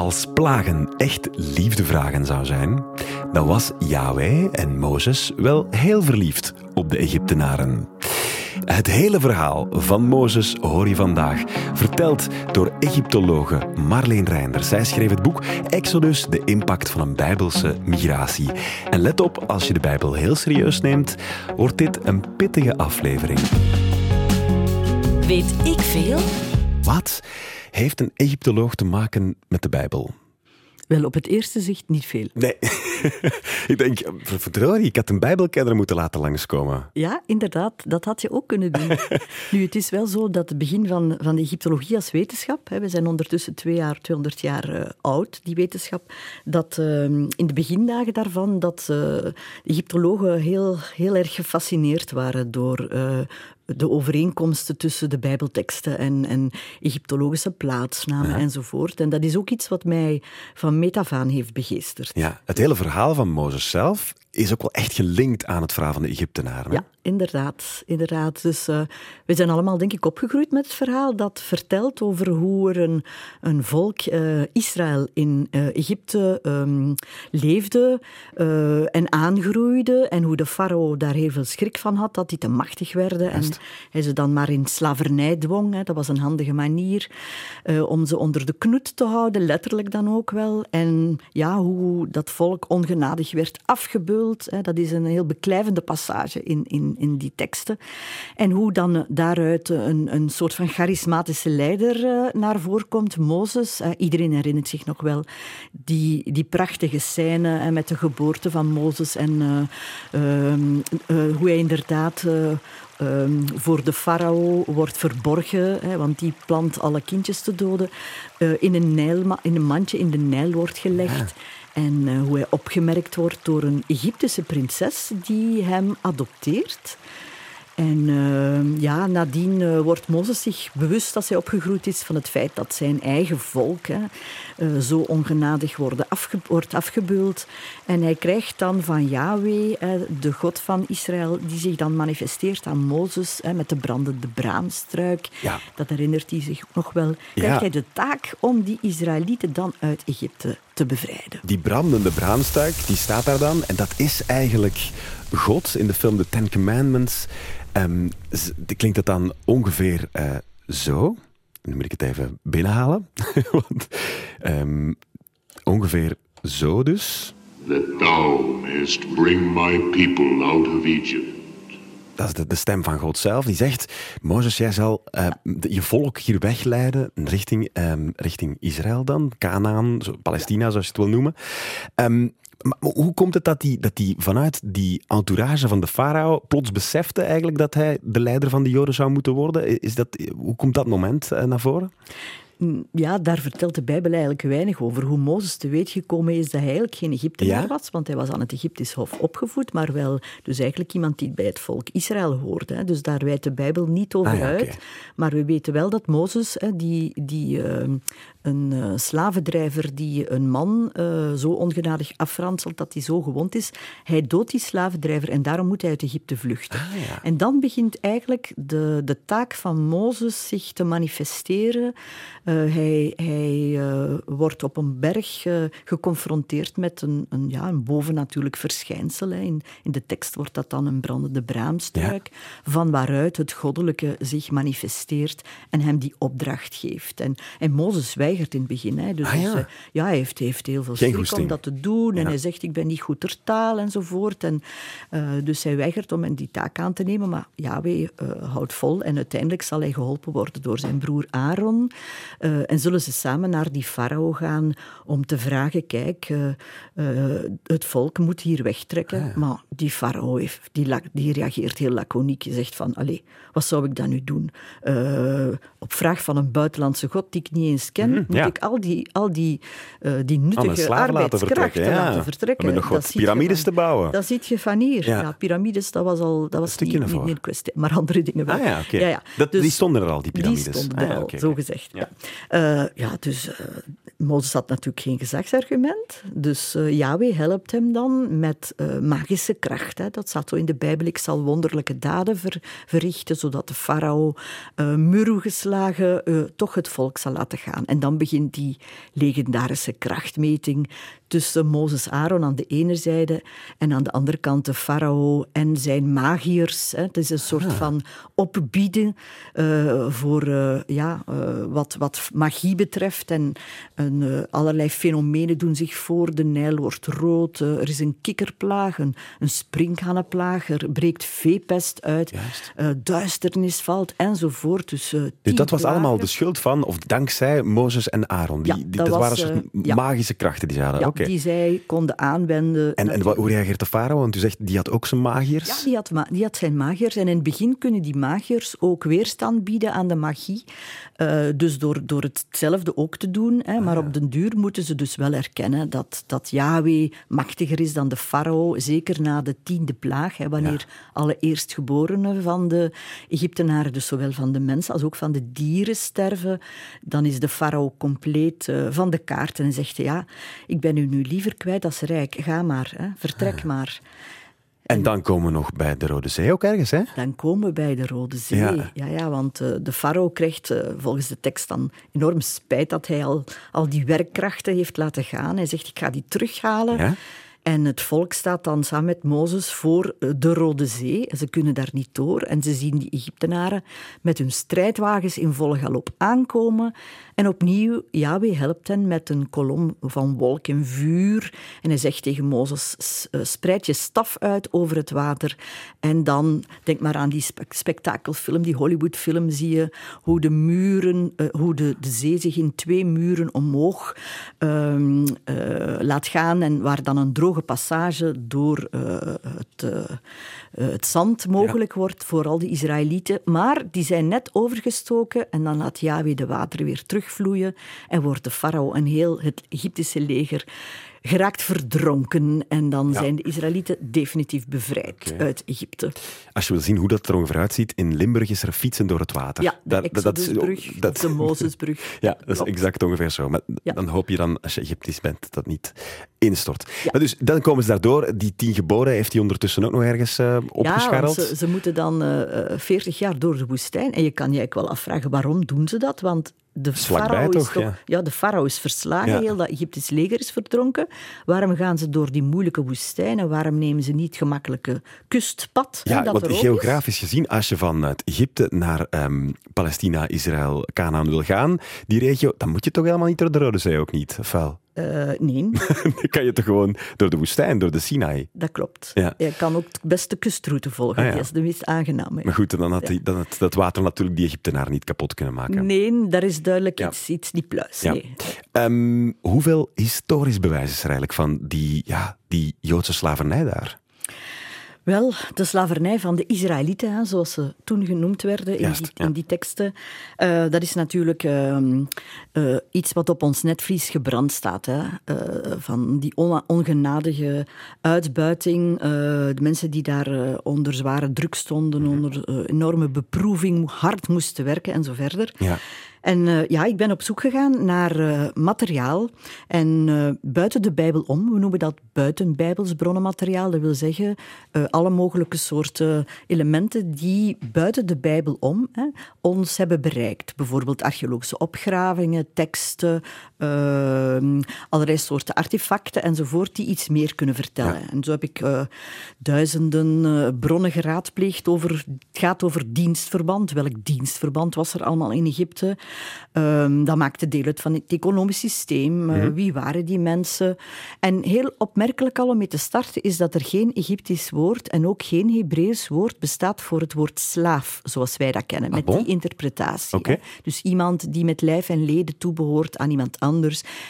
Als plagen echt liefdevragen zou zijn, dan was Yahweh en Mozes wel heel verliefd op de Egyptenaren. Het hele verhaal van Mozes hoor je vandaag, verteld door Egyptologe Marleen Reinders. Zij schreef het boek Exodus, de impact van een bijbelse migratie. En let op, als je de Bijbel heel serieus neemt, wordt dit een pittige aflevering. Weet ik veel? Wat heeft een Egyptoloog te maken met de Bijbel? Wel, op het eerste zicht niet veel. Nee, ik denk, verdorie, ik had een bijbelkenner moeten laten langskomen. Ja, inderdaad, dat had je ook kunnen doen. nu, het is wel zo dat het begin van, van de Egyptologie als wetenschap, hè, we zijn ondertussen twee jaar, 200 jaar uh, oud, die wetenschap, dat uh, in de begindagen daarvan, dat uh, Egyptologen heel, heel erg gefascineerd waren door de overeenkomsten tussen de Bijbelteksten en, en Egyptologische plaatsnamen ja. enzovoort. En dat is ook iets wat mij van metafaan heeft begeesterd. Ja, het hele verhaal van Mozes zelf is ook wel echt gelinkt aan het verhaal van de Egyptenaren. Ja, inderdaad. inderdaad. Dus uh, we zijn allemaal, denk ik, opgegroeid met het verhaal dat vertelt over hoe er een, een volk, uh, Israël, in uh, Egypte um, leefde en aangroeide. En hoe de farao daar heel veel schrik van had, dat die te machtig werden. En hij ze dan maar in slavernij dwong. Hè. Dat was een handige manier om ze onder de knoet te houden, letterlijk dan ook wel. En ja, hoe dat volk ongenadig werd afgebeuld dat is een heel beklijvende passage in, in, in die teksten. En hoe dan daaruit een, een soort van charismatische leider uh, naar voren komt, Mozes. Uh, iedereen herinnert zich nog wel die, die prachtige scène uh, met de geboorte van Mozes en hoe hij inderdaad Um, voor de farao wordt verborgen, hè, want die plant alle kindjes te doden, in, een Nijl, in een mandje in de Nijl wordt gelegd. En uh, hoe hij opgemerkt wordt door een Egyptische prinses die hem adopteert. En uh, ja, nadien uh, wordt Mozes zich bewust als hij opgegroeid is van het feit dat zijn eigen volk hè, uh, zo ongenadig worden afge wordt afgebeuld. En hij krijgt dan van Yahweh, de God van Israël, die zich dan manifesteert aan Mozes met de brandende braamstruik. Ja. Dat herinnert hij zich nog wel. Krijgt Ja. hij de taak om die Israëlieten dan uit Egypte te bevrijden. Die brandende braamstuik, die staat daar dan. En dat is eigenlijk God in de film The Ten Commandments. Um, klinkt het dan ongeveer uh, zo? Nu moet ik het even binnenhalen. Want, um, ongeveer zo dus. That thou mayest bring my people out of Egypt. Dat is de, de, stem van God zelf. Die zegt, Mozes, jij zal uh, je volk hier wegleiden richting, um, richting Israël dan. Canaan, Palestina, zoals je het wil noemen. Um, maar hoe komt het dat hij dat die vanuit die entourage van de farao plots besefte eigenlijk dat hij de leider van de Joden zou moeten worden? Is dat, hoe komt dat moment uh, naar voren? Ja, daar vertelt de Bijbel eigenlijk weinig over. Hoe Mozes te weten gekomen is dat hij eigenlijk geen Egyptenaar Ja? was, want hij was aan het Egyptisch Hof opgevoed, maar wel dus eigenlijk iemand die bij het volk Israël hoorde. Hè. Dus daar wijdt de Bijbel niet over Ah ja, uit. Maar we weten wel dat Mozes, hè, die, die uh, een uh, slavendrijver die een man uh, zo ongenadig afranselt dat hij zo gewond is, hij doodt die slavendrijver en daarom moet hij uit Egypte vluchten. Ah, ja. En dan begint eigenlijk de, de taak van Mozes zich te manifesteren. Uh, hij hij wordt op een berg geconfronteerd met een, een, ja, een bovennatuurlijk verschijnsel. Hè. In, in de tekst wordt dat dan een brandende braamstruik, ja. van waaruit het goddelijke zich manifesteert en hem die opdracht geeft. En, en Mozes weigert in het begin. Hè. Dus ah, ja. hij, ja, hij heeft, heeft heel veel schrik om dat te doen. En hij zegt, ik ben niet goed ter taal enzovoort. En, uh, dus hij weigert om die taak aan te nemen. Maar Yahweh uh, houdt vol en uiteindelijk zal hij geholpen worden door zijn broer Aaron. Uh, en zullen ze samen naar die farao gaan om te vragen, kijk, het volk moet hier wegtrekken. Ah, ja. Maar die farao heeft- die, reageert heel laconiek. Je zegt van, allee, wat zou ik dan nu doen? Op vraag van een buitenlandse god die ik niet eens ken, moet Mhm, ja. ik al die, al die, uh, die nuttige laten arbeidskrachten vertrekken. Ja. laten vertrekken. Nog wat piramides te bouwen. Dat ziet je van hier. Ja. Ja, piramides, dat was al dat was niet, niet meer kwestie, maar andere dingen wel. Ah ja. Ja, ja. Dat- Dus die stonden er al, die piramides. Die stonden Ah er al, zo gezegd. Ja. Ja, Eh, ja dus... eh, Mozes had natuurlijk geen gezagsargument. Dus uh, Yahweh helpt hem dan met uh, magische kracht. Hè. Dat staat zo in de Bijbel. Ik zal wonderlijke daden ver, verrichten, zodat de farao uh, murwgeslagen toch het volk zal laten gaan. En dan begint die legendarische krachtmeting tussen Mozes Aaron aan de ene zijde en aan de andere kant de farao en zijn magiërs. Het is een soort ah. van opbieden voor ja, wat, wat magie betreft en allerlei fenomenen doen zich voor. De Nijl wordt rood, er is een kikkerplaag, een, een er breekt veepest uit, duisternis valt enzovoort. Dus, dus dat was allemaal de schuld van, of dankzij Mozes en Aaron. Die, ja, die, dat, dat was, waren ja. magische krachten die ze hadden. Ja, okay. Die zij konden aanwenden. En, en hoe reageert de farao? Want u zegt, die had ook zijn magiërs? Ja, die had, die had zijn magiërs. En in het begin kunnen die magiërs ook weerstand bieden aan de magie. dus door, door hetzelfde ook te doen. Hè, maar op den duur moeten ze dus wel erkennen dat, dat Yahweh machtiger is dan de farao, zeker na de tiende plaag, hè, wanneer alle eerstgeborenen van de Egyptenaren, dus zowel van de mensen als ook van de dieren sterven, dan is de farao compleet uh, van de kaart en zegt ja, ik ben u nu liever kwijt als rijk, ga maar, hè, vertrek ah. maar. En dan komen we nog bij de Rode Zee ook ergens, hè? Dan komen we bij de Rode Zee. Ja, ja, ja want uh, de farao krijgt uh, volgens de tekst dan enorm spijt dat hij al, al die werkkrachten heeft laten gaan. Hij zegt, ik ga die terughalen. Ja? En het volk staat dan samen met Mozes voor eh, de Rode Zee. Ze kunnen daar niet door. En ze zien die Egyptenaren met hun strijdwagens in volle galop aankomen. En opnieuw, Yahweh helpt hen met een kolom van wolk en vuur. En hij zegt tegen Mozes, eh, spreid je staf uit over het water. En dan, denk maar aan die spektakelfilm, die Hollywoodfilm, zie je hoe de muren, uh, hoe de, de zee zich in twee muren omhoog uh, laat gaan. En waar dan een droge passage door het, het zand mogelijk wordt voor al de Israëlieten. Maar die zijn net overgestoken en dan laat Yahweh de water weer terug vloeien en wordt de farao en heel het Egyptische leger geraakt verdronken. En dan zijn de Israëlieten definitief bevrijd uit Egypte. Als je wil zien hoe dat er ongeveer uitziet, in Limburg is er fietsen door het water. Ja, de dat, dat, dat, de Mozesbrug. Ja, dat is exact ongeveer zo. Maar dan hoop je dan, als je Egyptisch bent, dat niet instort. Maar dus, dan komen ze daardoor. Die tien geboden heeft hij ondertussen ook nog ergens uh, opgescharreld. Ja, ze, ze, moeten dan uh, eh, 40 jaar door de woestijn. En je kan je eigenlijk wel afvragen, waarom doen ze dat? Want de farao is, toch, ja. de farao is verslagen, heel dat Egyptisch leger is verdronken. Waarom gaan ze door die moeilijke woestijnen? Waarom nemen ze niet gemakkelijke kustpad? Ja, dat want geografisch gezien, als je vanuit Egypte naar um, Palestina, Israël, Canaan wil gaan, die regio, dan moet je toch helemaal niet door de Rode Zee ook niet, of uh, nee. dan kan je toch gewoon door de woestijn, door de Sinai? Dat klopt. Ja. Je kan ook de beste kustroute volgen. Ah, Die is de meest aangename. Maar goed, dan had, die, dan had dat water natuurlijk die Egyptenaar niet kapot kunnen maken. Nee, daar is duidelijk iets, iets niet pluis. Nee. Um, hoeveel historisch bewijs is er eigenlijk van die, ja, die Joodse slavernij daar? Wel, de slavernij van de Israëlieten, zoals ze toen genoemd werden in, die, in die, teksten, uh, dat is natuurlijk uh, uh, iets wat op ons netvlies gebrand staat. Hè. van die on ongenadige uitbuiting, de mensen die daar onder zware druk stonden, mhm. onder enorme beproeving, hard moesten werken en zo verder. Ja. En uh, ja, ik ben op zoek gegaan naar uh, materiaal. En uh, buiten de Bijbel om, we noemen dat buiten Bijbels bronnenmateriaal. Dat wil zeggen, alle mogelijke soorten elementen die buiten de Bijbel om hè, ons hebben bereikt. Bijvoorbeeld archeologische opgravingen, teksten, ehm, allerlei soorten artefacten enzovoort, die iets meer kunnen vertellen. En zo heb ik duizenden bronnen geraadpleegd over, het gaat over dienstverband. Welk dienstverband was er allemaal in Egypte? Um, dat maakte deel uit van het economisch systeem. Uh, Wie waren die mensen? En heel opmerkelijk al om mee te starten is dat er geen Egyptisch woord en ook geen Hebreeuws woord bestaat voor het woord slaaf, zoals wij dat kennen, met ah, die interpretatie. Okay. Dus iemand die met lijf en leden toebehoort aan iemand anders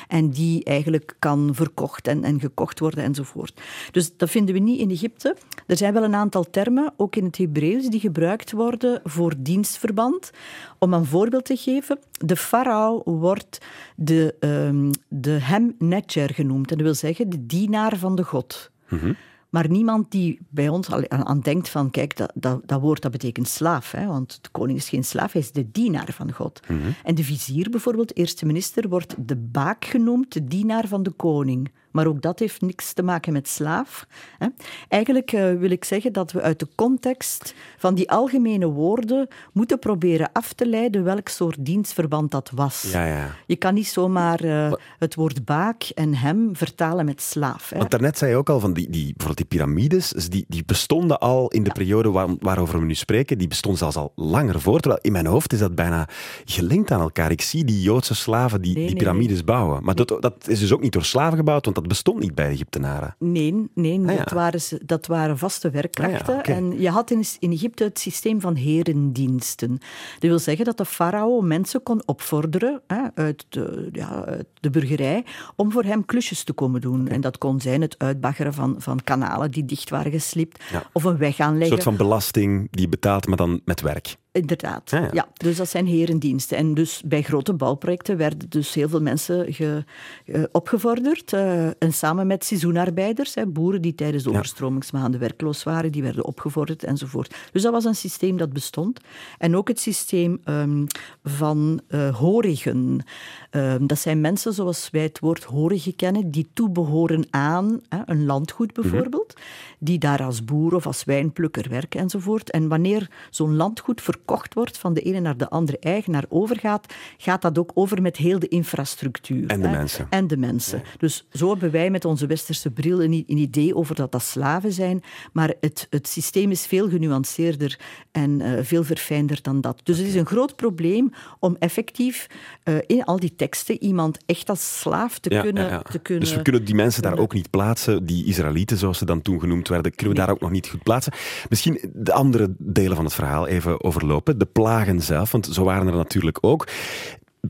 en die eigenlijk kan verkocht en, en gekocht worden enzovoort. Dus dat vinden we niet in Egypte. Er zijn wel een aantal termen, ook in het Hebreeuws, die gebruikt worden voor dienstverband. Om een voorbeeld te geven, de farao wordt de, um, de hem netjer genoemd. En dat wil zeggen de dienaar van de god. Mhm. Maar niemand die bij ons al aan, denkt van, kijk, dat, dat, dat woord dat betekent slaaf. Hè, want de koning is geen slaaf, hij is de dienaar van God. En de vizier bijvoorbeeld, eerste minister, wordt de baak genoemd, de dienaar van de koning. Maar ook dat heeft niks te maken met slaaf. Hè. Eigenlijk uh, wil ik zeggen dat we uit de context van die algemene woorden moeten proberen af te leiden welk soort dienstverband dat was. Ja, ja. Je kan niet zomaar uh, het woord baak en hem vertalen met slaaf. Hè. Want daarnet zei je ook al van die, die, bijvoorbeeld die piramides, die, die bestonden al in de ja. periode waar, waarover we nu spreken, die bestonden zelfs al langer voor. Terwijl in mijn hoofd is dat bijna gelinkt aan elkaar. Ik zie die Joodse slaven die, Nee, die nee, piramides nee. bouwen. Maar dat, dat is dus ook niet door slaven gebouwd, want dat bestond niet bij de Egyptenaren. Nee, nee Ah, ja. dat, waren, dat waren vaste werkkrachten. Ah, ja. En je had in, in Egypte het systeem van herendiensten. Dat wil zeggen dat de farao mensen kon opvorderen hè, uit, de, ja, uit de burgerij om voor hem klusjes te komen doen. En dat kon zijn het uitbaggeren van, van kanalen die dicht waren geslipt, of een weg Een aanleggen. soort van belasting die je betaalt, maar dan met werk. Inderdaad, Ja, ja. ja, Dus dat zijn herendiensten. En dus bij grote bouwprojecten werden dus heel veel mensen ge, eh, opgevorderd. eh, en samen met seizoenarbeiders, hè, boeren die tijdens de overstromingsmaanden werkloos waren, die werden opgevorderd enzovoort. Dus dat was een systeem dat bestond. En ook het systeem ehm, van eh, horigen. Ehm, dat zijn mensen, zoals wij het woord horigen kennen, die toebehoren aan hè, een landgoed bijvoorbeeld, die daar als boer of als wijnplukker werken enzovoort. En wanneer zo'n landgoed verkocht wordt, van de ene naar de andere eigenaar overgaat, gaat dat ook over met heel de infrastructuur. En de hè. mensen. En de mensen. Dus zo hebben wij met onze westerse bril een, idee over dat dat slaven zijn, maar het, het systeem is veel genuanceerder en eh, veel verfijnder dan dat. Dus het is een groot probleem om effectief eh, in al die teksten iemand echt als slaaf te, Ja, kunnen, ja, te kunnen... Dus we kunnen die mensen daar ook niet plaatsen, die Israëlieten, zoals ze dan toen genoemd werden, kunnen we daar ook nog niet goed plaatsen. Misschien de andere delen van het verhaal even overlopen. De plagen zelf, want zo waren er natuurlijk ook.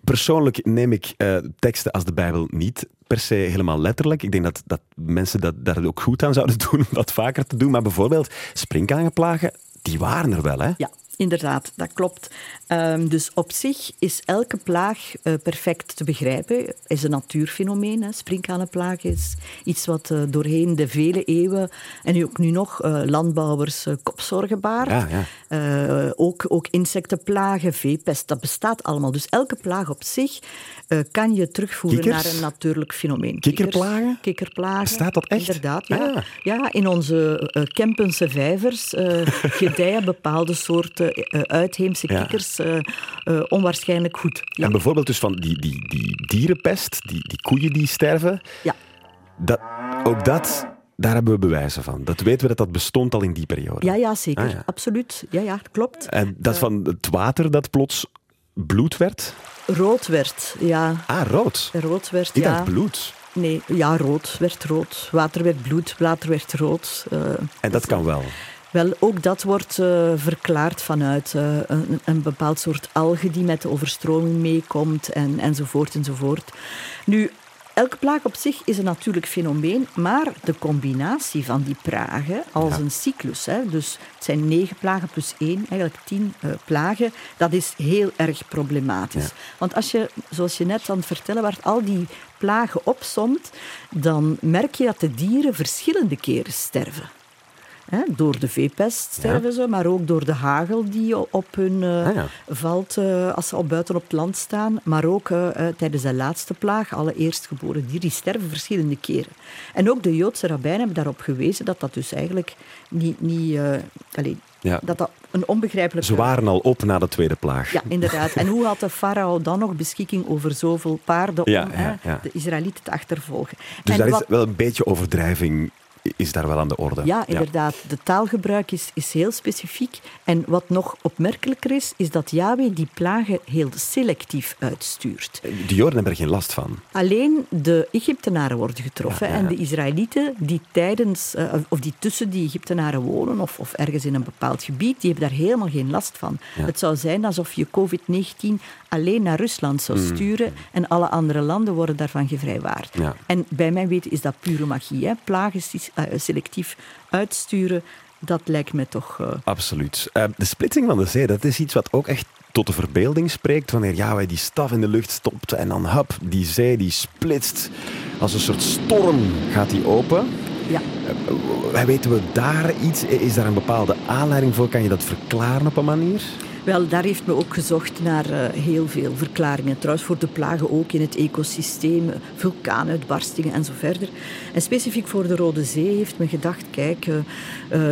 Persoonlijk neem ik eh, teksten als de Bijbel niet per se helemaal letterlijk. Ik denk dat, dat mensen dat, daar ook goed aan zouden doen om dat vaker te doen. Maar bijvoorbeeld sprinkhaangeplagen, die waren er wel, hè? Ja, inderdaad, dat klopt. Ehm, dus op zich is elke plaag eh, perfect te begrijpen. is een natuurfenomeen. Hè. Sprinkhanenplaag is iets wat eh, doorheen de vele eeuwen en nu ook nu nog eh, landbouwers kopzorgen baart. Ja, ja. Ook, ook insectenplagen, veepest, dat bestaat allemaal. Dus elke plaag op zich kan je terugvoeren Kikkers? naar een natuurlijk fenomeen. Kikkerplagen? Kikkerplagen. Bestaat dat echt? Inderdaad, ja. Ah. Ja, in onze Kempense vijvers gedijen bepaalde soorten eh, uitheemse Ja. kikkers eh, eh, onwaarschijnlijk goed. Ja. En bijvoorbeeld dus van die, die, die dierenpest, die, die koeien die sterven, ja. dat, ook dat, daar hebben we bewijzen van. Dat weten we dat dat bestond al in die periode. Ja, ja, zeker. Ah, ja. Absoluut. Ja, ja, klopt. En dat van het water dat plots bloed werd. Rood werd, ja. Ah, rood. Rood werd, Ik ja. dacht bloed. Nee, ja, rood werd rood. Water werd bloed, water werd rood. eh, En dat kan wel. Wel, ook dat wordt eh, verklaard vanuit eh, een, een bepaald soort alge die met de overstroming meekomt en, enzovoort enzovoort. Nu, elke plaag op zich is een natuurlijk fenomeen, maar de combinatie van die plagen als Ja. een cyclus, hè, dus het zijn negen plagen plus één, eigenlijk tien eh, plagen, dat is heel erg problematisch. Ja. Want als je, zoals je net aan het vertellen werd, al die plagen opsomt, dan merk je dat de dieren verschillende keren sterven. Hè, door de veepest sterven ze, maar ook door de hagel die op hun eh, Ah, ja. valt eh, als ze al buiten op het land staan. Maar ook eh, tijdens de laatste plaag, alle eerstgeboren dieren, die sterven verschillende keren. En ook de Joodse rabbijnen hebben daarop gewezen dat dat dus eigenlijk niet... niet allee, Ja. dat dat een onbegrijpelijke... Ze waren al op na de tweede plaag. Ja, inderdaad. En hoe had de farao dan nog beschikking over zoveel paarden Ja, om ja. de Israëlieten te achtervolgen? Dus En daar wat- is wel een beetje overdrijving is daar wel aan de orde. Ja, inderdaad. De taalgebruik is, is heel specifiek. En wat nog opmerkelijker is, is dat Yahweh die plagen heel selectief uitstuurt. De Joden hebben er geen last van. Alleen de Egyptenaren worden getroffen Ja, ja, en de Israëlieten die tijdens, eh, of die tussen die Egyptenaren wonen of, of ergens in een bepaald gebied, die hebben daar helemaal geen last van. Het zou zijn alsof je COVID-19 alleen naar Rusland zou Mm. sturen en alle andere landen worden daarvan gevrijwaard. Ja. En bij mijn weten is dat pure magie. Hè? Plagen eh, selectief uitsturen, dat lijkt me toch... eh, Absoluut. Eh, de splitsing van de zee, dat is iets wat ook echt tot de verbeelding spreekt. Wanneer Yahweh die staf in de lucht stopt en dan hap, die zee die splitst. Als een soort storm gaat die open. Ja. Weten we daar iets? Is daar een bepaalde aanleiding voor? Kan je dat verklaren op een manier? Wel, daar heeft men ook gezocht naar uh, heel veel verklaringen. Trouwens, voor de plagen ook in het ecosysteem, vulkaanuitbarstingen en zo verder. En specifiek voor de Rode Zee heeft men gedacht, kijk, uh,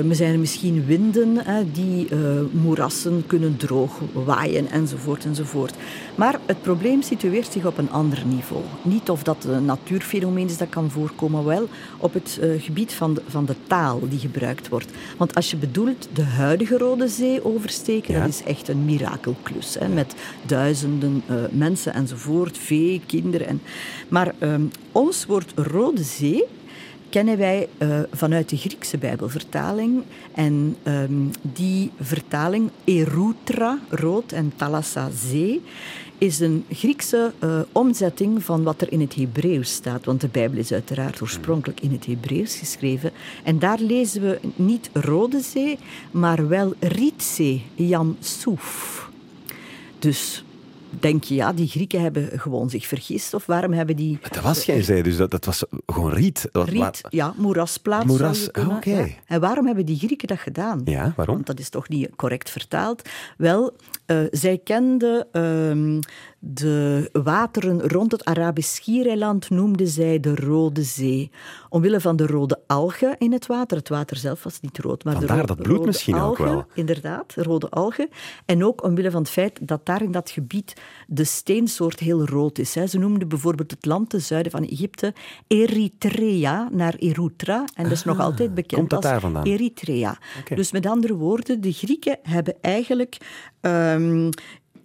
uh, zijn er misschien winden die moerassen kunnen droog waaien enzovoort enzovoort. Maar het probleem situeert zich op een ander niveau. Niet of dat een natuurfenomeen is dat kan voorkomen, wel op het gebied van de, van de taal die gebruikt wordt. Want als je bedoelt de huidige Rode Zee oversteken, ja. dat is echt een mirakelklus. Hè, met duizenden uh, mensen enzovoort, vee, kinderen. En... Maar um, ons woord Rode Zee kennen wij uh, vanuit de Griekse Bijbelvertaling. En um, die vertaling, Erutra, rood, en Thalassa, zee, is een Griekse uh, omzetting van wat er in het Hebreeuws staat. Want de Bijbel is uiteraard oorspronkelijk in het Hebreeuws geschreven. En daar lezen we niet Rode Zee, maar wel Rietzee, Yam Soef. Dus denk je, ja, die Grieken hebben gewoon zich vergist? Of waarom hebben die... Dat was geen zee, dus dat, dat was gewoon riet. Riet, ja, moerasplaats. Moeras, ah, oké. Ja. En waarom hebben die Grieken dat gedaan? Ja, waarom? Want dat is toch niet correct vertaald. Wel, uh, zij kenden uh, de wateren rond het Arabisch Schiereiland noemden zij de Rode Zee. Omwille van de rode algen in het water. Het water zelf was niet rood, maar Vandaar de dat bloed misschien algen, ook wel. Inderdaad, rode algen. En ook omwille van het feit dat daar in dat gebied de steensoort heel rood is. Ze noemden bijvoorbeeld het land ten zuiden van Egypte Eritrea naar Erutra. En dat is nog Ah, altijd bekend komt dat als daar vandaan? Eritrea. Dus met andere woorden, de Grieken hebben eigenlijk ehm,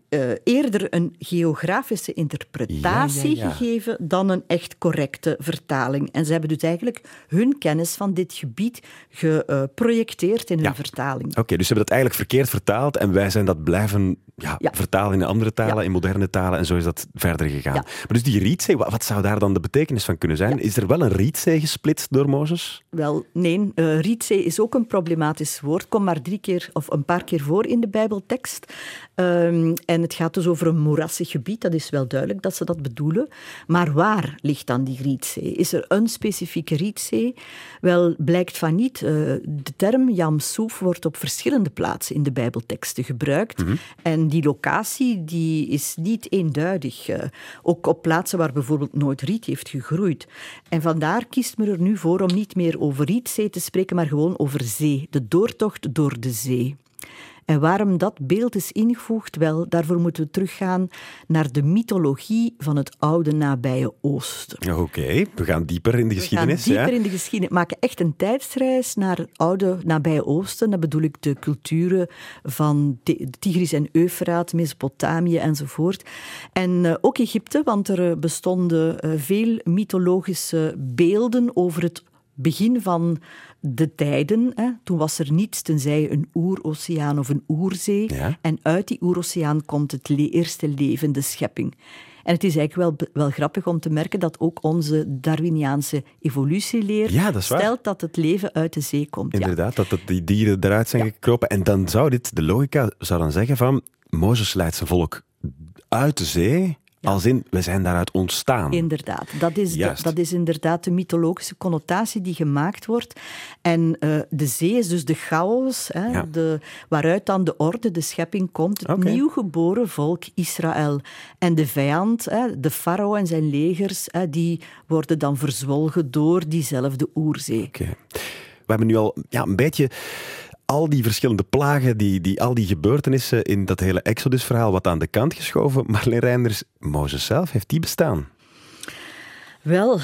eh, eerder een geografische interpretatie Ja, ja, ja. gegeven dan een echt correcte vertaling. En ze hebben dus eigenlijk hun kennis van dit gebied geprojecteerd in hun vertaling. Oké, dus ze hebben dat eigenlijk verkeerd vertaald en wij zijn dat blijven ja, Ja. vertalen in andere talen, Ja. in moderne talen en zo is dat verder gegaan. Maar dus die rietzee, wa- wat zou daar dan de betekenis van kunnen zijn? Is er wel een rietzee gesplitst door Mozes? Wel, nee, eh, Rietzee is ook een problematisch woord. Komt maar drie keer of een paar keer voor in de Bijbeltekst. Ehm, en het gaat dus over een moerassig gebied. Dat is wel duidelijk dat ze dat bedoelen. Maar waar ligt dan die Rietzee? Is er een specifieke Rietzee? Wel, blijkt van niet. Eh, de term Yam Soef wordt op verschillende plaatsen in de Bijbelteksten gebruikt. En die locatie die is niet eenduidig. Eh, ook op plaatsen waar bijvoorbeeld nooit riet heeft gegroeid. En vandaar kiest men er nu voor om niet meer over Rietzee te spreken, maar gewoon over zee. De doortocht door de zee. En waarom dat beeld is ingevoegd? Wel, daarvoor moeten we teruggaan naar de mythologie van het oude nabije Oosten. Oké, we gaan dieper in de geschiedenis. We gaan dieper ja. in de geschiedenis. maken echt een tijdsreis naar het oude nabije Oosten. Dat bedoel ik de culturen van de Tigris en Eufraat, Mesopotamië enzovoort. En eh, ook Egypte, want er eh, bestonden eh, veel mythologische beelden over het begin van de tijden. Hè. Toen was er niets tenzij een oeroceaan of een oerzee. Ja. En uit die oeroceaan komt het le- eerste leven, de schepping. En het is eigenlijk wel, wel grappig om te merken dat ook onze Darwiniaanse evolutieleer Ja, dat stelt dat het leven uit de zee komt. Inderdaad, dat, dat die dieren eruit zijn gekropen. En dan zou dit, de logica zou dan zeggen van, Mozes leidt zijn volk uit de zee, als in, we zijn daaruit ontstaan. Inderdaad, dat is, de- dat is inderdaad de mythologische connotatie die gemaakt wordt. En eh, de zee is dus de chaos, hè, Ja. de, waaruit dan de orde, de schepping komt, het Oké. nieuw geboren volk Israël. En de vijand, hè, de farao en zijn legers, hè, die worden dan verzwolgen door diezelfde oerzee. We hebben nu al ja, een beetje al die verschillende plagen, die, die, al die gebeurtenissen in dat hele Exodus-verhaal wat aan de kant geschoven. Marleen Reinders, Mozes zelf, heeft die bestaan? Wel,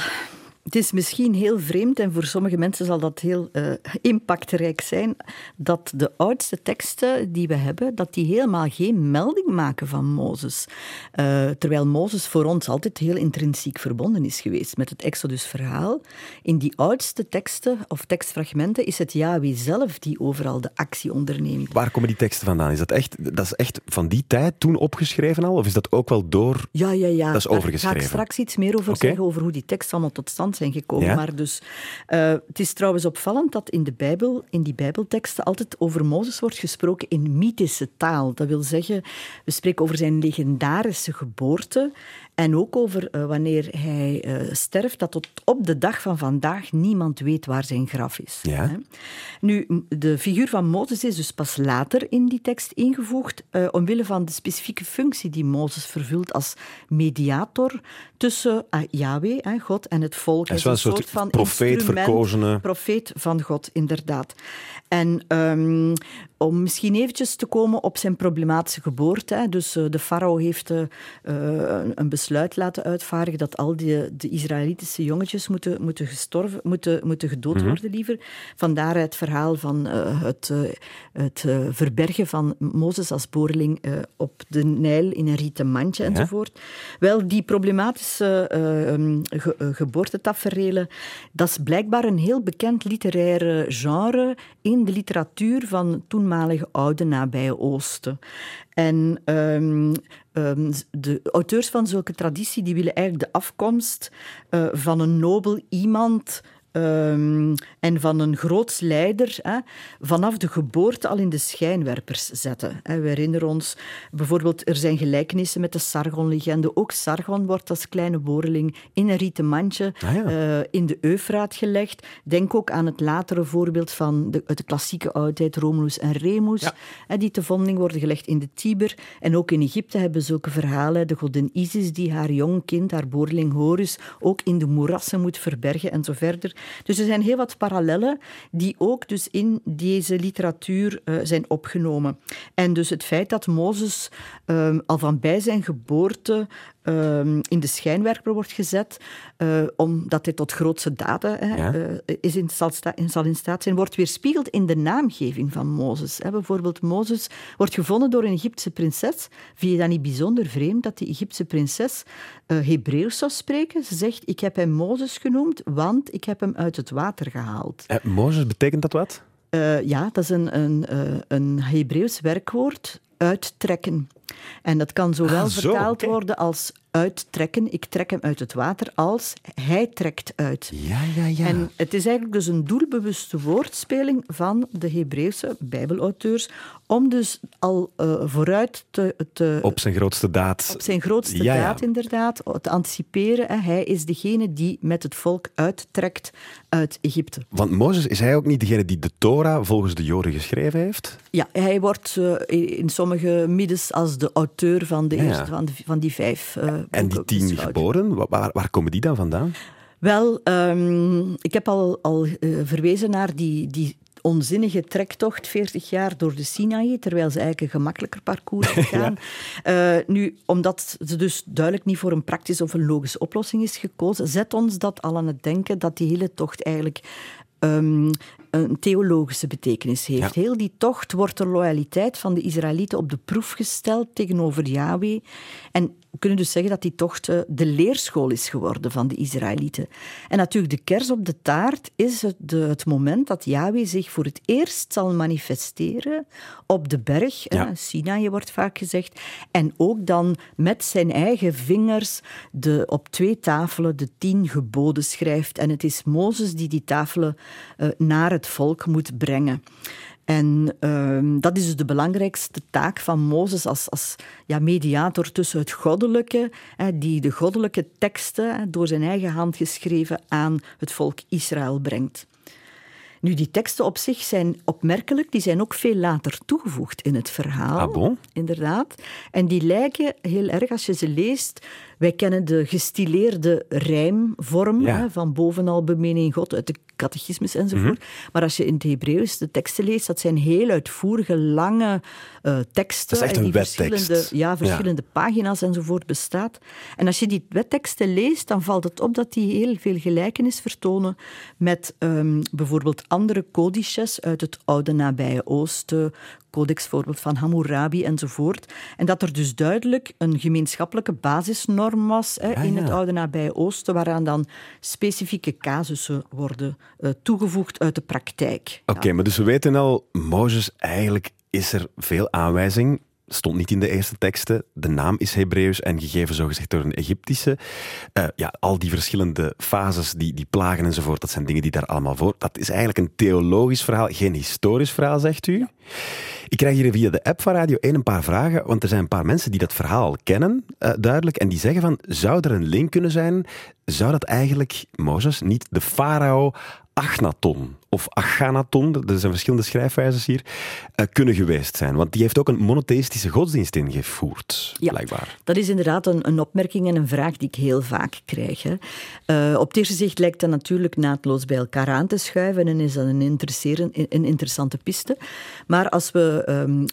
het is misschien heel vreemd en voor sommige mensen zal dat heel eh, impactrijk zijn dat de oudste teksten die we hebben, dat die helemaal geen melding maken van Mozes. Eh, terwijl Mozes voor ons altijd heel intrinsiek verbonden is geweest met het Exodus-verhaal. In die oudste teksten of tekstfragmenten is het Yahweh zelf die overal de actie onderneemt. Waar komen die teksten vandaan? Is dat echt, dat is echt van die tijd toen opgeschreven al? Of is dat ook wel door... Ja, ja, ja. Dat is Daar ga overgeschreven. ik straks iets meer over Oké. zeggen, over hoe die tekst allemaal tot stand zijn gekomen. Ja. Maar dus, eh, het is trouwens opvallend dat in de Bijbel, in die Bijbelteksten, altijd over Mozes wordt gesproken in mythische taal. Dat wil zeggen, we spreken over zijn legendarische geboorte en ook over eh, wanneer hij eh, sterft, dat tot op de dag van vandaag niemand weet waar zijn graf is. Ja. Hè. Nu, de figuur van Mozes is dus pas later in die tekst ingevoegd, eh, omwille van de specifieke functie die Mozes vervult als mediator tussen eh, Yahweh, hè, God, en het volk. Hij is wel een soort van profeet, verkozene. Profeet van God, inderdaad. En ehm, om misschien eventjes te komen op zijn problematische geboorte. Hè, dus de farao heeft een besluit laten uitvaardigen dat al die, de Israëlitische jongetjes moeten, moeten, gestorven, moeten, moeten gedood Mhm. worden liever. Vandaar het verhaal van eh, het, eh, het eh, verbergen van Mozes als boerling eh, op de Nijl in een rieten mandje enzovoort. Wel, die problematische ehm, ge, geboortetaferelen, dat is blijkbaar een heel bekend literaire genre in de literatuur van toenmalige oude nabije Oosten. En ehm, ehm, de auteurs van zulke traditie die willen eigenlijk de afkomst eh, van een nobel iemand ehm, en van een groots leider hè, vanaf de geboorte al in de schijnwerpers zetten. Hè. We herinneren ons bijvoorbeeld, er zijn gelijkenissen met de Sargon-legende. Ook Sargon wordt als kleine boreling in een rieten mandje Ah, ja. eh, in de Eufraat gelegd. Denk ook aan het latere voorbeeld van de, uit de klassieke oudheid, Romulus en Remus, Ja. hè, die te vonding worden gelegd in de Tiber. En ook in Egypte hebben zulke verhalen. De godin Isis die haar jong kind, haar boerling Horus, ook in de moerassen moet verbergen en zo verder. Dus er zijn heel wat parallellen die ook dus in deze literatuur eh, zijn opgenomen. En dus het feit dat Mozes ehm, al van bij zijn geboorte in de schijnwerper wordt gezet, eh, omdat hij tot grootse daden Ja. eh, is in, zal, sta- in, zal in staat zijn, wordt weerspiegeld in de naamgeving van Mozes. Hè. Bijvoorbeeld, Mozes wordt gevonden door een Egyptische prinses. Vind je dat niet bijzonder vreemd dat die Egyptische prinses eh Hebreeuws zou spreken? Ze zegt, ik heb hem Mozes genoemd, want ik heb hem uit het water gehaald. Eh, Mozes, betekent dat wat? Ja, dat is een, een, een Hebreeuws werkwoord, uittrekken. En dat kan zowel Ah, zo, vertaald worden als uittrekken, ik trek hem uit het water, als hij trekt uit. Ja, ja, ja. En het is eigenlijk dus een doelbewuste woordspeling van de Hebreeuwse bijbelauteurs om dus al eh, vooruit te, te, Op zijn grootste daad. op zijn grootste Ja, ja. daad inderdaad, te anticiperen. Hij is degene die met het volk uittrekt uit Egypte. Want Mozes, is hij ook niet degene die de Torah volgens de Joden geschreven heeft? Ja, hij wordt eh, in sommige middens als de auteur van, de ja. eerste, van, de, van die vijf eh, En die tien geboren, wa- waar, waar komen die dan vandaan? Wel, ehm, ik heb al, al eh, verwezen naar die, die onzinnige trektocht, 40 jaar door de Sinaï, terwijl ze eigenlijk een gemakkelijker parcours gegaan. Eh, nu, omdat ze dus duidelijk niet voor een praktische of een logische oplossing is gekozen, zet ons dat al aan het denken dat die hele tocht eigenlijk ehm, een theologische betekenis heeft. Ja. Heel die tocht wordt de loyaliteit van de Israëlieten op de proef gesteld tegenover Yahweh. En we kunnen dus zeggen dat die tocht eh, de leerschool is geworden van de Israëlieten. En natuurlijk, de kers op de taart is het, de, het moment dat Yahweh zich voor het eerst zal manifesteren op de berg. Ja. eh, Sinaï wordt vaak gezegd. En ook dan met zijn eigen vingers de, op twee tafelen de tien geboden schrijft. En het is Mozes die die tafelen eh, naar het volk moet brengen. En ehm, dat is dus de belangrijkste taak van Mozes als, als ja, mediator tussen het goddelijke, hè, die de goddelijke teksten hè, door zijn eigen hand geschreven aan het volk Israël brengt. Nu, die teksten op zich zijn opmerkelijk, die zijn ook veel later toegevoegd in het verhaal. Ah, bon? Inderdaad. En die lijken heel erg, als je ze leest... Wij kennen de gestileerde rijmvorm Ja. hè, van bovenal bemenen in God uit de catechismus enzovoort. Mhm. Maar als je in het Hebreeuws de teksten leest, dat zijn heel uitvoerige, lange eh, teksten. Dat is echt en een die wettekst. verschillende, ja, verschillende pagina's enzovoort bestaat. En als je die wetteksten leest, dan valt het op dat die heel veel gelijkenis vertonen met ehm, bijvoorbeeld andere codices uit het oude nabije Oosten, codex voorbeeld van Hammurabi enzovoort. En dat er dus duidelijk een gemeenschappelijke basisnorm was hè, in ja. het oude nabije Oosten, waaraan dan specifieke casussen worden eh, toegevoegd uit de praktijk. Oké, maar dus we weten al, Mozes, eigenlijk is er veel aanwijzing stond niet in de eerste teksten. De naam is Hebreeuws en gegeven zogezegd door een Egyptische. Uh, ja, al die verschillende fases, die, die plagen enzovoort, dat zijn dingen die daar allemaal voor. Dat is eigenlijk een theologisch verhaal, geen historisch verhaal, zegt u. Ik krijg hier via de app van Radio 1 een paar vragen, want er zijn een paar mensen die dat verhaal kennen, uh, duidelijk, en die zeggen van, zou er een link kunnen zijn? Zou dat eigenlijk, Mozes, niet de farao Achnaton of Achanaton, er zijn verschillende schrijfwijzes hier, uh, kunnen geweest zijn. Want die heeft ook een monotheïstische godsdienst ingevoerd, ja, blijkbaar. Dat is inderdaad een, een, opmerking en een vraag die ik heel vaak krijg. Hè. Uh, op het eerste zicht lijkt dat natuurlijk naadloos bij elkaar aan te schuiven en is dat een, een interessante piste. Maar als, we, um,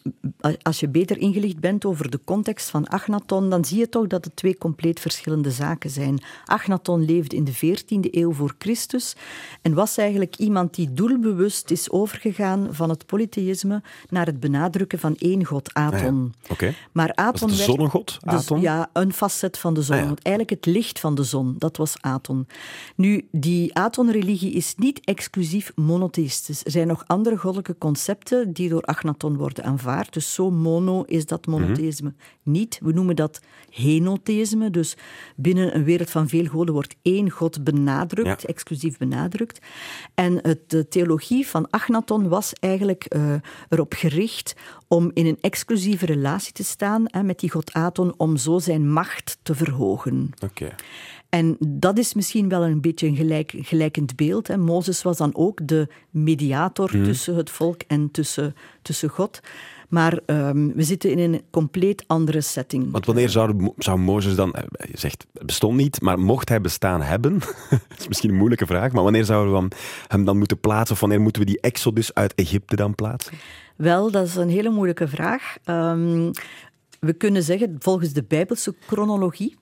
als je beter ingelicht bent over de context van Achnaton, dan zie je toch dat het twee compleet verschillende zaken zijn. Achnaton leefde in de 14e eeuw voor Christus en was eigenlijk iemand die doelbewust is overgegaan van het polytheïsme naar het benadrukken van één god, Aton. Ah, Oké. Maar Aton was de zonnegod, Aton? ja, een facet van de zon. Ah, ja. Eigenlijk het licht van de zon, dat was Aton. Nu, die Aton-religie is niet exclusief monotheïstisch. Er zijn nog andere goddelijke concepten die door Achnaton worden aanvaard. Dus zo mono is dat monotheïsme niet. We noemen dat henotheïsme. Dus binnen een wereld van veel goden wordt één god benadrukt, Ja. exclusief benadrukt. En het, de theologie van Achnaton was eigenlijk eh, erop gericht om in een exclusieve relatie te staan hè, met die god Aton, om zo zijn macht te verhogen. Oké. En dat is misschien wel een beetje een gelijk, gelijkend beeld. Hè. Mozes was dan ook de mediator tussen het volk en tussen, tussen God. Maar ehm, we zitten in een compleet andere setting. Want wanneer zou, zou Mozes dan, eh, je zegt bestond niet, maar mocht hij bestaan hebben, dat is misschien een moeilijke vraag, maar wanneer zouden we hem dan moeten plaatsen of wanneer moeten we die exodus uit Egypte dan plaatsen? Wel, dat is een hele moeilijke vraag. Um, we kunnen zeggen, volgens de Bijbelse chronologie,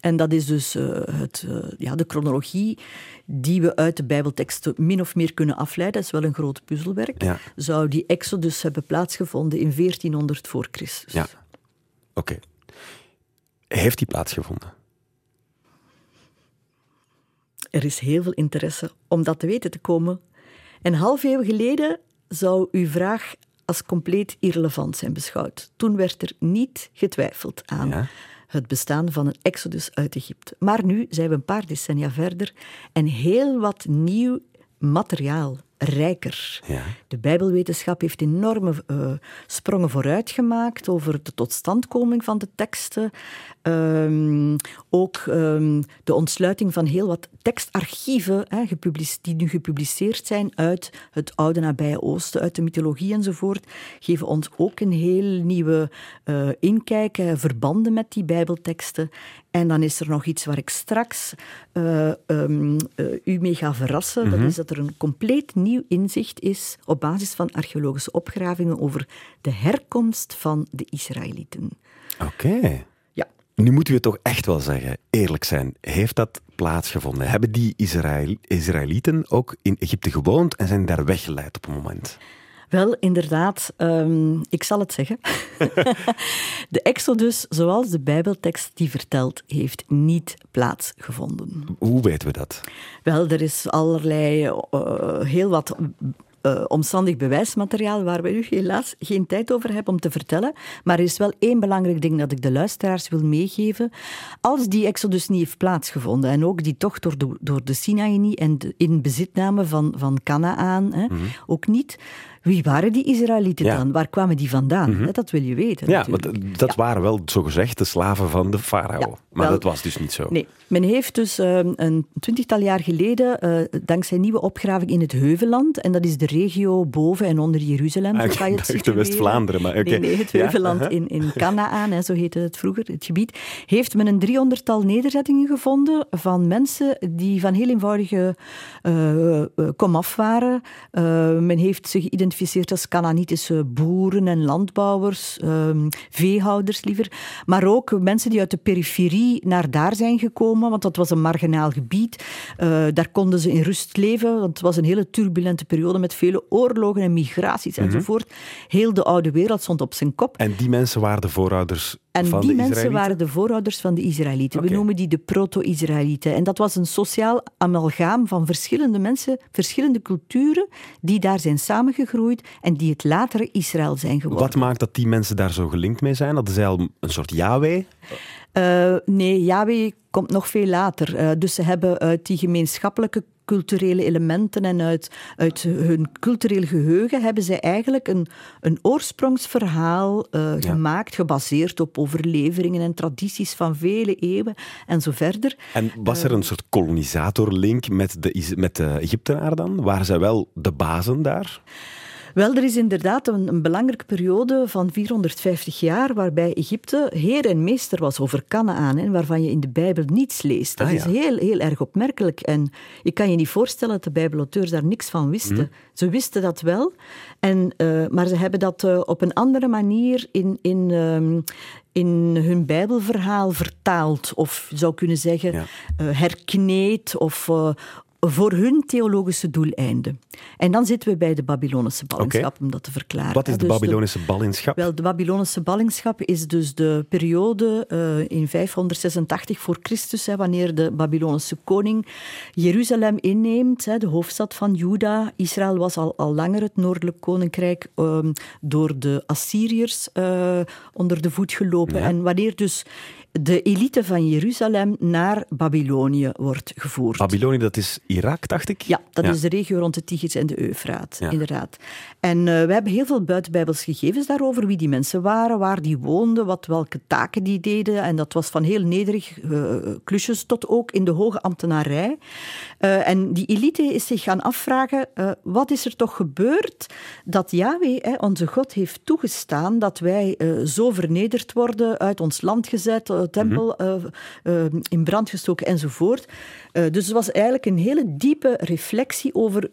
en dat is dus uh, het, uh, ja, de chronologie die we uit de Bijbelteksten min of meer kunnen afleiden. Dat is wel een groot puzzelwerk. Ja. Zou die exodus hebben plaatsgevonden in 1400 voor Christus. Ja, oké. Okay. Heeft die plaatsgevonden? Er is heel veel interesse om dat te weten te komen. Een half eeuw geleden zou uw vraag als compleet irrelevant zijn beschouwd. Toen werd er niet getwijfeld aan Ja. Het bestaan van een exodus uit Egypte. Maar nu zijn we een paar decennia verder en heel wat nieuw materiaal, rijker. Ja. De Bijbelwetenschap heeft enorme uh, sprongen vooruit gemaakt over de totstandkoming van de teksten. Um, ook um, de ontsluiting van heel wat tekstarchieven hè, die nu gepubliceerd zijn uit het oude nabije Oosten, uit de mythologie enzovoort, geven ons ook een heel nieuwe uh, inkijk, uh, verbanden met die Bijbelteksten. En dan is er nog iets waar ik straks uh, um, u mee ga verrassen. Mm -hmm. Dat is dat er een compleet nieuw inzicht is op basis van archeologische opgravingen over de herkomst van de Israëlieten. Oké. Okay. Ja. Nu moeten we toch echt wel zeggen, eerlijk zijn, heeft dat plaatsgevonden? Hebben die Israël Israëlieten ook in Egypte gewoond en zijn daar weggeleid op een moment? Wel, inderdaad, um, ik zal het zeggen. de Exodus, zoals de Bijbeltekst die vertelt, heeft niet plaatsgevonden. Hoe weten we dat? Wel, er is allerlei, uh, heel wat uh, omstandig bewijsmateriaal waar we nu helaas geen tijd over hebben om te vertellen. Maar er is wel één belangrijk ding dat ik de luisteraars wil meegeven. Als die exodus niet heeft plaatsgevonden en ook die tocht door de, door de Sinaï niet en de in bezitname van, van Canaan mm -hmm. ook niet... Wie waren die Israëlieten Ja. dan? Waar kwamen die vandaan? Mhm. Dat wil je weten. Ja, want dat waren wel zogezegd de slaven van de farao. Maar wel. dat was dus niet zo. Nee, men heeft dus eh, een twintigtal jaar geleden, eh, dankzij nieuwe opgraving in het Heuvelland, en dat is de regio boven en onder Jeruzalem, Ah, dacht de. West-Vlaanderen, maar oké. Nee, nee, het Heuvelland aha. in, in Canaan, hè, zo heette het vroeger, het gebied, heeft men een driehonderdtal nederzettingen gevonden van mensen die van heel eenvoudige eh, eh, komaf waren. Eh, men heeft ze geïdentificeerd als Canaanitische boeren en landbouwers, ehm, veehouders liever, maar ook mensen die uit de periferie naar daar zijn gekomen, want dat was een marginaal gebied. Eh, daar konden ze in rust leven, want het was een hele turbulente periode met vele oorlogen en migraties Mhm. enzovoort. Heel de oude wereld stond op zijn kop. En die mensen waren de voorouders En die mensen Israëlieten? waren de voorouders van de Israëlieten. We noemen die de proto-Israëlieten. En dat was een sociaal amalgaam van verschillende mensen, verschillende culturen, die daar zijn samengegroeid en die het latere Israël zijn geworden. Wat maakt dat die mensen daar zo gelinkt mee zijn? Dat is al een soort Yahweh. Eh, nee, Yahweh komt nog veel later. Eh, dus ze hebben uit die gemeenschappelijke culturele elementen en uit, uit hun cultureel geheugen hebben zij eigenlijk een, een oorsprongsverhaal eh, gemaakt, gebaseerd op overleveringen en tradities van vele eeuwen en zo verder. En was er een soort kolonisatorlink met de, met de Egyptenaren dan? Waren zij wel de bazen daar? Wel, er is inderdaad een, een belangrijke periode van 450 jaar waarbij Egypte heer en meester was over Canaan, hè, waarvan je in de Bijbel niets leest. Dat Ah, is ja. heel, heel erg opmerkelijk. En je kan je niet voorstellen dat de Bijbelauteurs daar niks van wisten. Mhm. Ze wisten dat wel, en, eh, maar ze hebben dat eh, op een andere manier in, in, ehm, in hun Bijbelverhaal vertaald. Of je zou kunnen zeggen, Ja. eh, herkneed of... voor hun theologische doeleinden. En dan zitten we bij de Babylonische ballingschap, om dat te verklaren. Wat is de Dus Babylonische ballingschap? wel, de Babylonische ballingschap is dus de periode eh, in 586 voor Christus, hè, wanneer de Babylonische koning Jeruzalem inneemt, hè, de hoofdstad van Juda. Israël was al, al langer het noordelijk koninkrijk ehm, door de Assyriërs eh, onder de voet gelopen. Ja. En wanneer dus de elite van Jeruzalem naar Babylonië wordt gevoerd. Babylonië, dat is Irak, dacht ik? Ja, dat is de regio rond de Tigris en de Eufraat, Ja. inderdaad. En eh, we hebben heel veel buitenbijbels gegevens daarover, wie die mensen waren, waar die woonden, wat, welke taken die deden. En dat was van heel nederig eh, klusjes tot ook in de hoge ambtenarij. Eh, en die elite is zich gaan afvragen, eh, wat is er toch gebeurd dat Yahweh, hè, onze God, heeft toegestaan dat wij eh, zo vernederd worden, uit ons land gezet, tempel eh, in brand gestoken enzovoort. Eh, dus het was eigenlijk een hele diepe reflectie over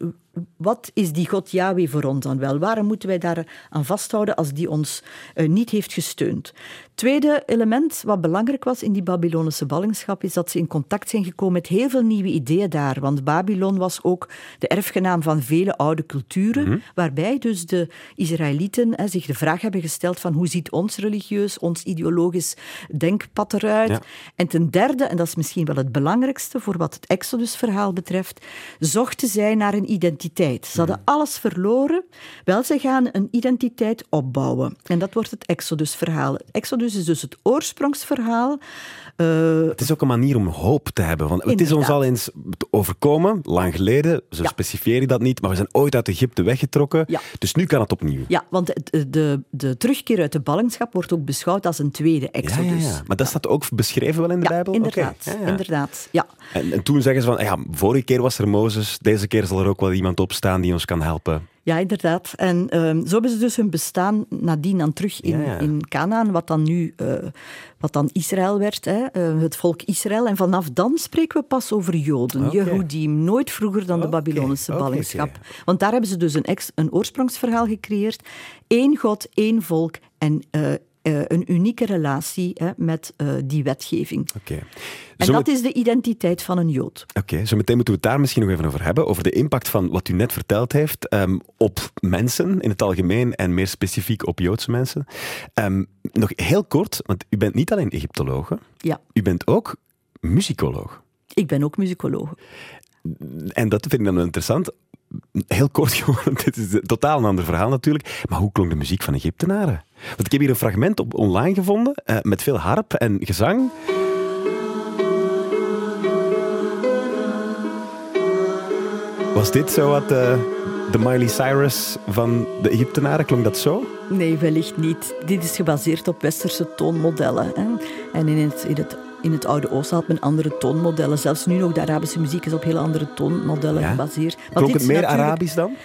wat is die God Yahweh voor ons dan wel? Waarom moeten wij daar aan vasthouden als die ons eh, niet heeft gesteund? Tweede element wat belangrijk was in die Babylonische ballingschap is dat ze in contact zijn gekomen met heel veel nieuwe ideeën daar. Want Babylon was ook de erfgenaam van vele oude culturen, waarbij dus de Israëlieten hè, zich de vraag hebben gesteld van hoe ziet ons religieus, ons ideologisch denkpad eruit? Ja. En ten derde, en dat is misschien wel het belangrijkste voor wat het Exodus-verhaal betreft, zochten zij naar een identiteit. Ze hadden alles verloren. Wel, ze gaan een identiteit opbouwen. En dat wordt het Exodus-verhaal. Exodus is dus het oorsprongsverhaal. Eh, Het is ook een manier om hoop te hebben. Want het is ons al eens overkomen, lang geleden. Zo Ja. specifieren dat niet. Maar we zijn ooit uit Egypte weggetrokken. Ja. Dus nu kan het opnieuw. ja, want het- de, de terugkeer uit de ballingschap wordt ook beschouwd als een tweede Exodus. ja, ja. Maar dat staat ook beschreven wel in de Bijbel? inderdaad. Oké. Ja, ja. inderdaad. Ja. En, en toen zeggen ze van, ja, vorige keer was er Mozes, deze keer zal er ook wel iemand opstaan die ons kan helpen. Ja, inderdaad. En ehm, zo hebben ze dus hun bestaan nadien dan terug in, Ja, in Canaan, wat dan nu eh, wat dan Israël werd, hè, eh, het volk Israël. En vanaf dan spreken we pas over Joden. Jehudim, nooit vroeger dan de Babylonische ballingschap. Want daar hebben ze dus een, ex, een oorsprongsverhaal gecreëerd. Eén God, één volk en eh, eh, een unieke relatie hè, met eh, die wetgeving. Oké. En dat is de identiteit van een Jood. Oké, zo meteen moeten we het daar misschien nog even over hebben. Over de impact van wat u net verteld heeft ehm, op mensen in het algemeen en meer specifiek op Joodse mensen. Ehm, nog heel kort, want u bent niet alleen Egyptologe, Ja, u bent ook muzikoloog. ik ben ook muzikoloog. En dat vind ik dan wel interessant. Heel kort gewoon, dit is totaal een ander verhaal natuurlijk. Maar hoe klonk de muziek van Egyptenaren? Want ik heb hier een fragment op online gevonden eh, met veel harp en gezang. Was dit zo wat eh, de Miley Cyrus van de Egyptenaren? Klonk dat zo? Nee, wellicht niet. Dit is gebaseerd op westerse toonmodellen. Hè. En in het, in, het, in het Oude Oosten had men andere toonmodellen. Zelfs nu nog, de Arabische muziek is op heel andere toonmodellen Ja? gebaseerd. Klonk het meer Arabisch dan?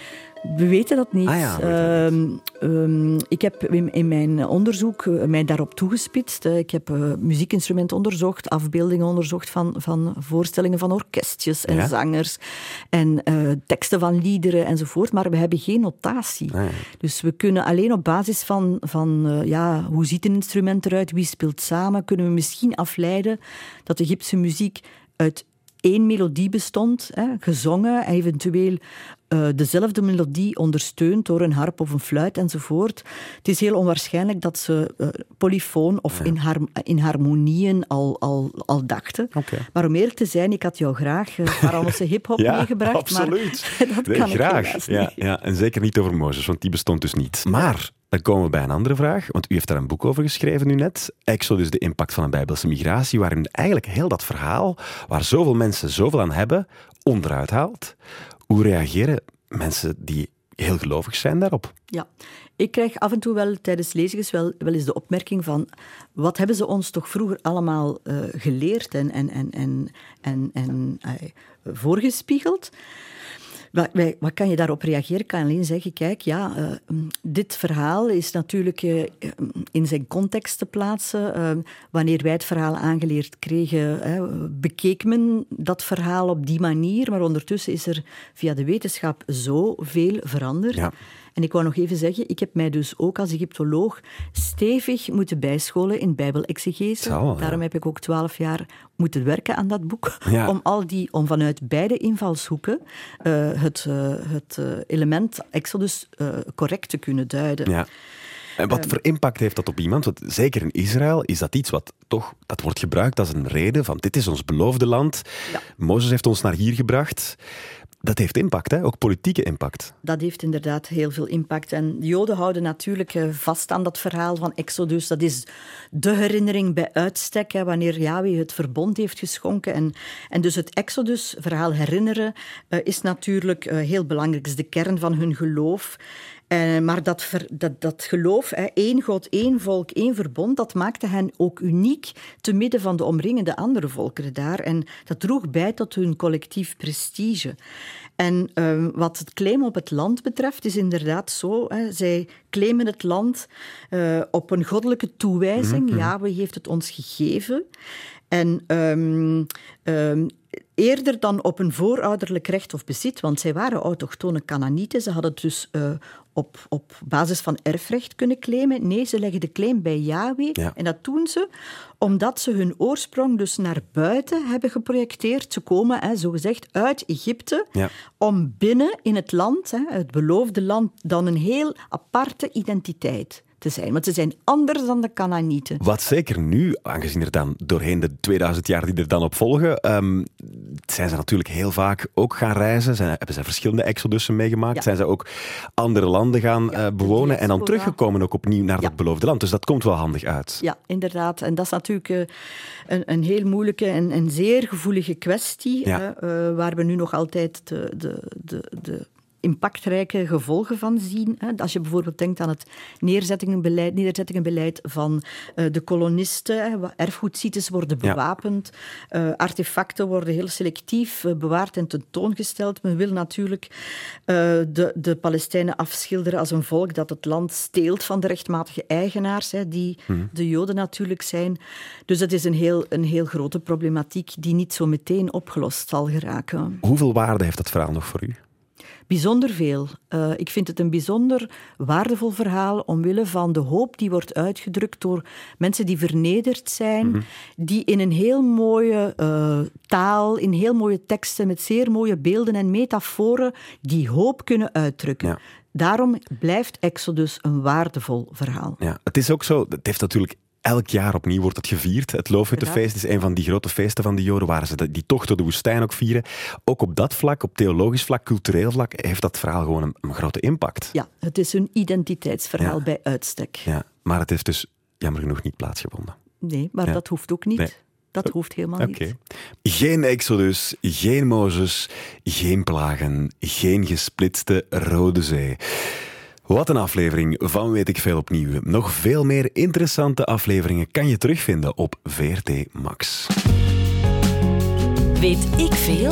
We weten dat niet. Ah ja, Ehm, ehm, ik heb in, in mijn onderzoek eh, mij daarop toegespitst. Eh, Ik heb eh, muziekinstrumenten onderzocht, afbeeldingen onderzocht van, van voorstellingen van orkestjes en Ja? zangers en teksten van liederen enzovoort. Maar we hebben geen notatie. Ah. Dus we kunnen alleen op basis van, van ja, hoe ziet een instrument eruit, wie speelt samen, kunnen we misschien afleiden dat de Egyptische muziek uit één melodie bestond, hè, gezongen, eventueel uh, dezelfde melodie ondersteund door een harp of een fluit enzovoort. Het is heel onwaarschijnlijk dat ze uh, polyfoon of in, har in, harmonieën al, al, al dachten. Okay. Maar om eerlijk te zijn, ik had jou graag uh, hip-hop ja, meegebracht. Absoluut. Maar dat nee, kan graag. ik ja, ja, en zeker niet over Mozes, want die bestond dus niet. Maar dan komen we bij een andere vraag, want u heeft daar een boek over geschreven nu net. Exodus, de impact van een bijbelse migratie, waarin eigenlijk heel dat verhaal, waar zoveel mensen zoveel aan hebben, onderuit haalt. Hoe reageren mensen die heel gelovig zijn daarop? Ja, ik krijg af en toe wel tijdens lezingen wel, wel eens de opmerking van wat hebben ze ons toch vroeger allemaal uh, geleerd en, en, en, en, en, en uh, voorgespiegeld. Wat, kan je daarop reageren? Ik kan alleen zeggen, kijk, ja, uh, dit verhaal is natuurlijk uh, in zijn context te plaatsen. Wanneer wij het verhaal aangeleerd kregen, bekeek men dat verhaal op die manier. Maar ondertussen is er via de wetenschap zoveel veranderd. Ja. En ik wou nog even zeggen, ik heb mij dus ook als Egyptoloog stevig moeten bijscholen in bijbelexegese. Daarom heb ik ook twaalf jaar moeten werken aan dat boek. Om, al die, om vanuit beide invalshoeken uh, het, uh, het uh, element Exodus correct te kunnen duiden. Ja. En wat voor impact heeft dat op iemand? Want zeker in Israël is dat iets wat toch, dat wordt gebruikt als een reden van dit is ons beloofde land. Ja. Mozes heeft ons naar hier gebracht. Dat heeft impact, hè? ook politieke impact. Dat heeft inderdaad heel veel impact. En de Joden houden natuurlijk eh, vast aan dat verhaal van Exodus. Dat is de herinnering bij uitstek, hè, wanneer Yahweh het verbond heeft geschonken. En, en dus het Exodus-verhaal herinneren uh, is natuurlijk uh, heel belangrijk. Het is de kern van hun geloof. Uh, maar dat, dat, dat geloof, hè, één God, één volk, één verbond, dat maakte hen ook uniek te midden van de omringende andere volkeren daar. En dat droeg bij tot hun collectief prestige. En uh, wat het claim op het land betreft, is inderdaad zo. Hè, zij claimen het land uh, op een goddelijke toewijzing. Mm -hmm. Yahweh heeft het ons gegeven. En um, um, eerder dan op een voorouderlijk recht of bezit, want zij waren autochtone Canaanieten. Ze hadden dus uh, op, op basis van erfrecht kunnen claimen. Nee, ze leggen de claim bij Yahweh. Ja. En dat doen ze omdat ze hun oorsprong dus naar buiten hebben geprojecteerd. Ze komen, hè, zogezegd, uit Egypte ja. om binnen in het land, hè, het beloofde land, dan een heel identiteit te zijn. Want ze zijn anders dan de Canaanieten. Wat zeker nu, aangezien er dan doorheen de 2000 jaar die er dan op volgen, um, zijn ze natuurlijk heel vaak ook gaan reizen. Zijn, hebben ze verschillende exodussen meegemaakt. Ja. Zijn ze ook andere landen gaan ja, uh, bewonen en dan teruggekomen ook opnieuw naar ja. dat beloofde land. Dus dat komt wel handig uit. Ja, inderdaad. En dat is natuurlijk uh, een, een, heel moeilijke en, zeer gevoelige kwestie, uh, waar we nu nog altijd de, de, de, de impactrijke gevolgen van zien. Als je bijvoorbeeld denkt aan het neerzettingenbeleid, nederzettingenbeleid van uh, de kolonisten. Erfgoedsites worden bewapend. Ja. Uh, artefacten worden heel selectief uh, bewaard en tentoongesteld. Men wil natuurlijk de, de Palestijnen afschilderen als een volk dat het land steelt van de rechtmatige eigenaars, die mm. de Joden natuurlijk zijn. Dus het is een heel, een heel grote problematiek die niet zo meteen opgelost zal geraken. Hoeveel waarde heeft dat verhaal nog voor u? Bijzonder veel. Uh, ik vind het een bijzonder waardevol verhaal omwille van de hoop die wordt uitgedrukt door mensen die vernederd zijn, mm -hmm. die in een heel mooie uh, taal, in heel mooie teksten, met zeer mooie beelden en metaforen, die hoop kunnen uitdrukken. Ja. Daarom blijft Exodus een waardevol verhaal. Ja, het is ook zo, het heeft natuurlijk Elk jaar opnieuw wordt het gevierd. Het Loofhuttenfeest is een van die grote feesten van de Joden, waar ze die tocht door de woestijn ook vieren. Ook op dat vlak, op theologisch vlak, cultureel vlak, heeft dat verhaal gewoon een, een grote impact. Ja, het is een identiteitsverhaal ja. bij uitstek. Ja, maar het heeft dus jammer genoeg niet plaatsgevonden. Nee, maar ja. dat hoeft ook niet. Nee. Dat hoeft helemaal okay. niet. Geen Exodus, geen Mozes, geen plagen, geen gesplitste Rode Zee. Wat een aflevering van Weet ik Veel opnieuw. Nog veel meer interessante afleveringen kan je terugvinden op VRT Max. Weet ik veel?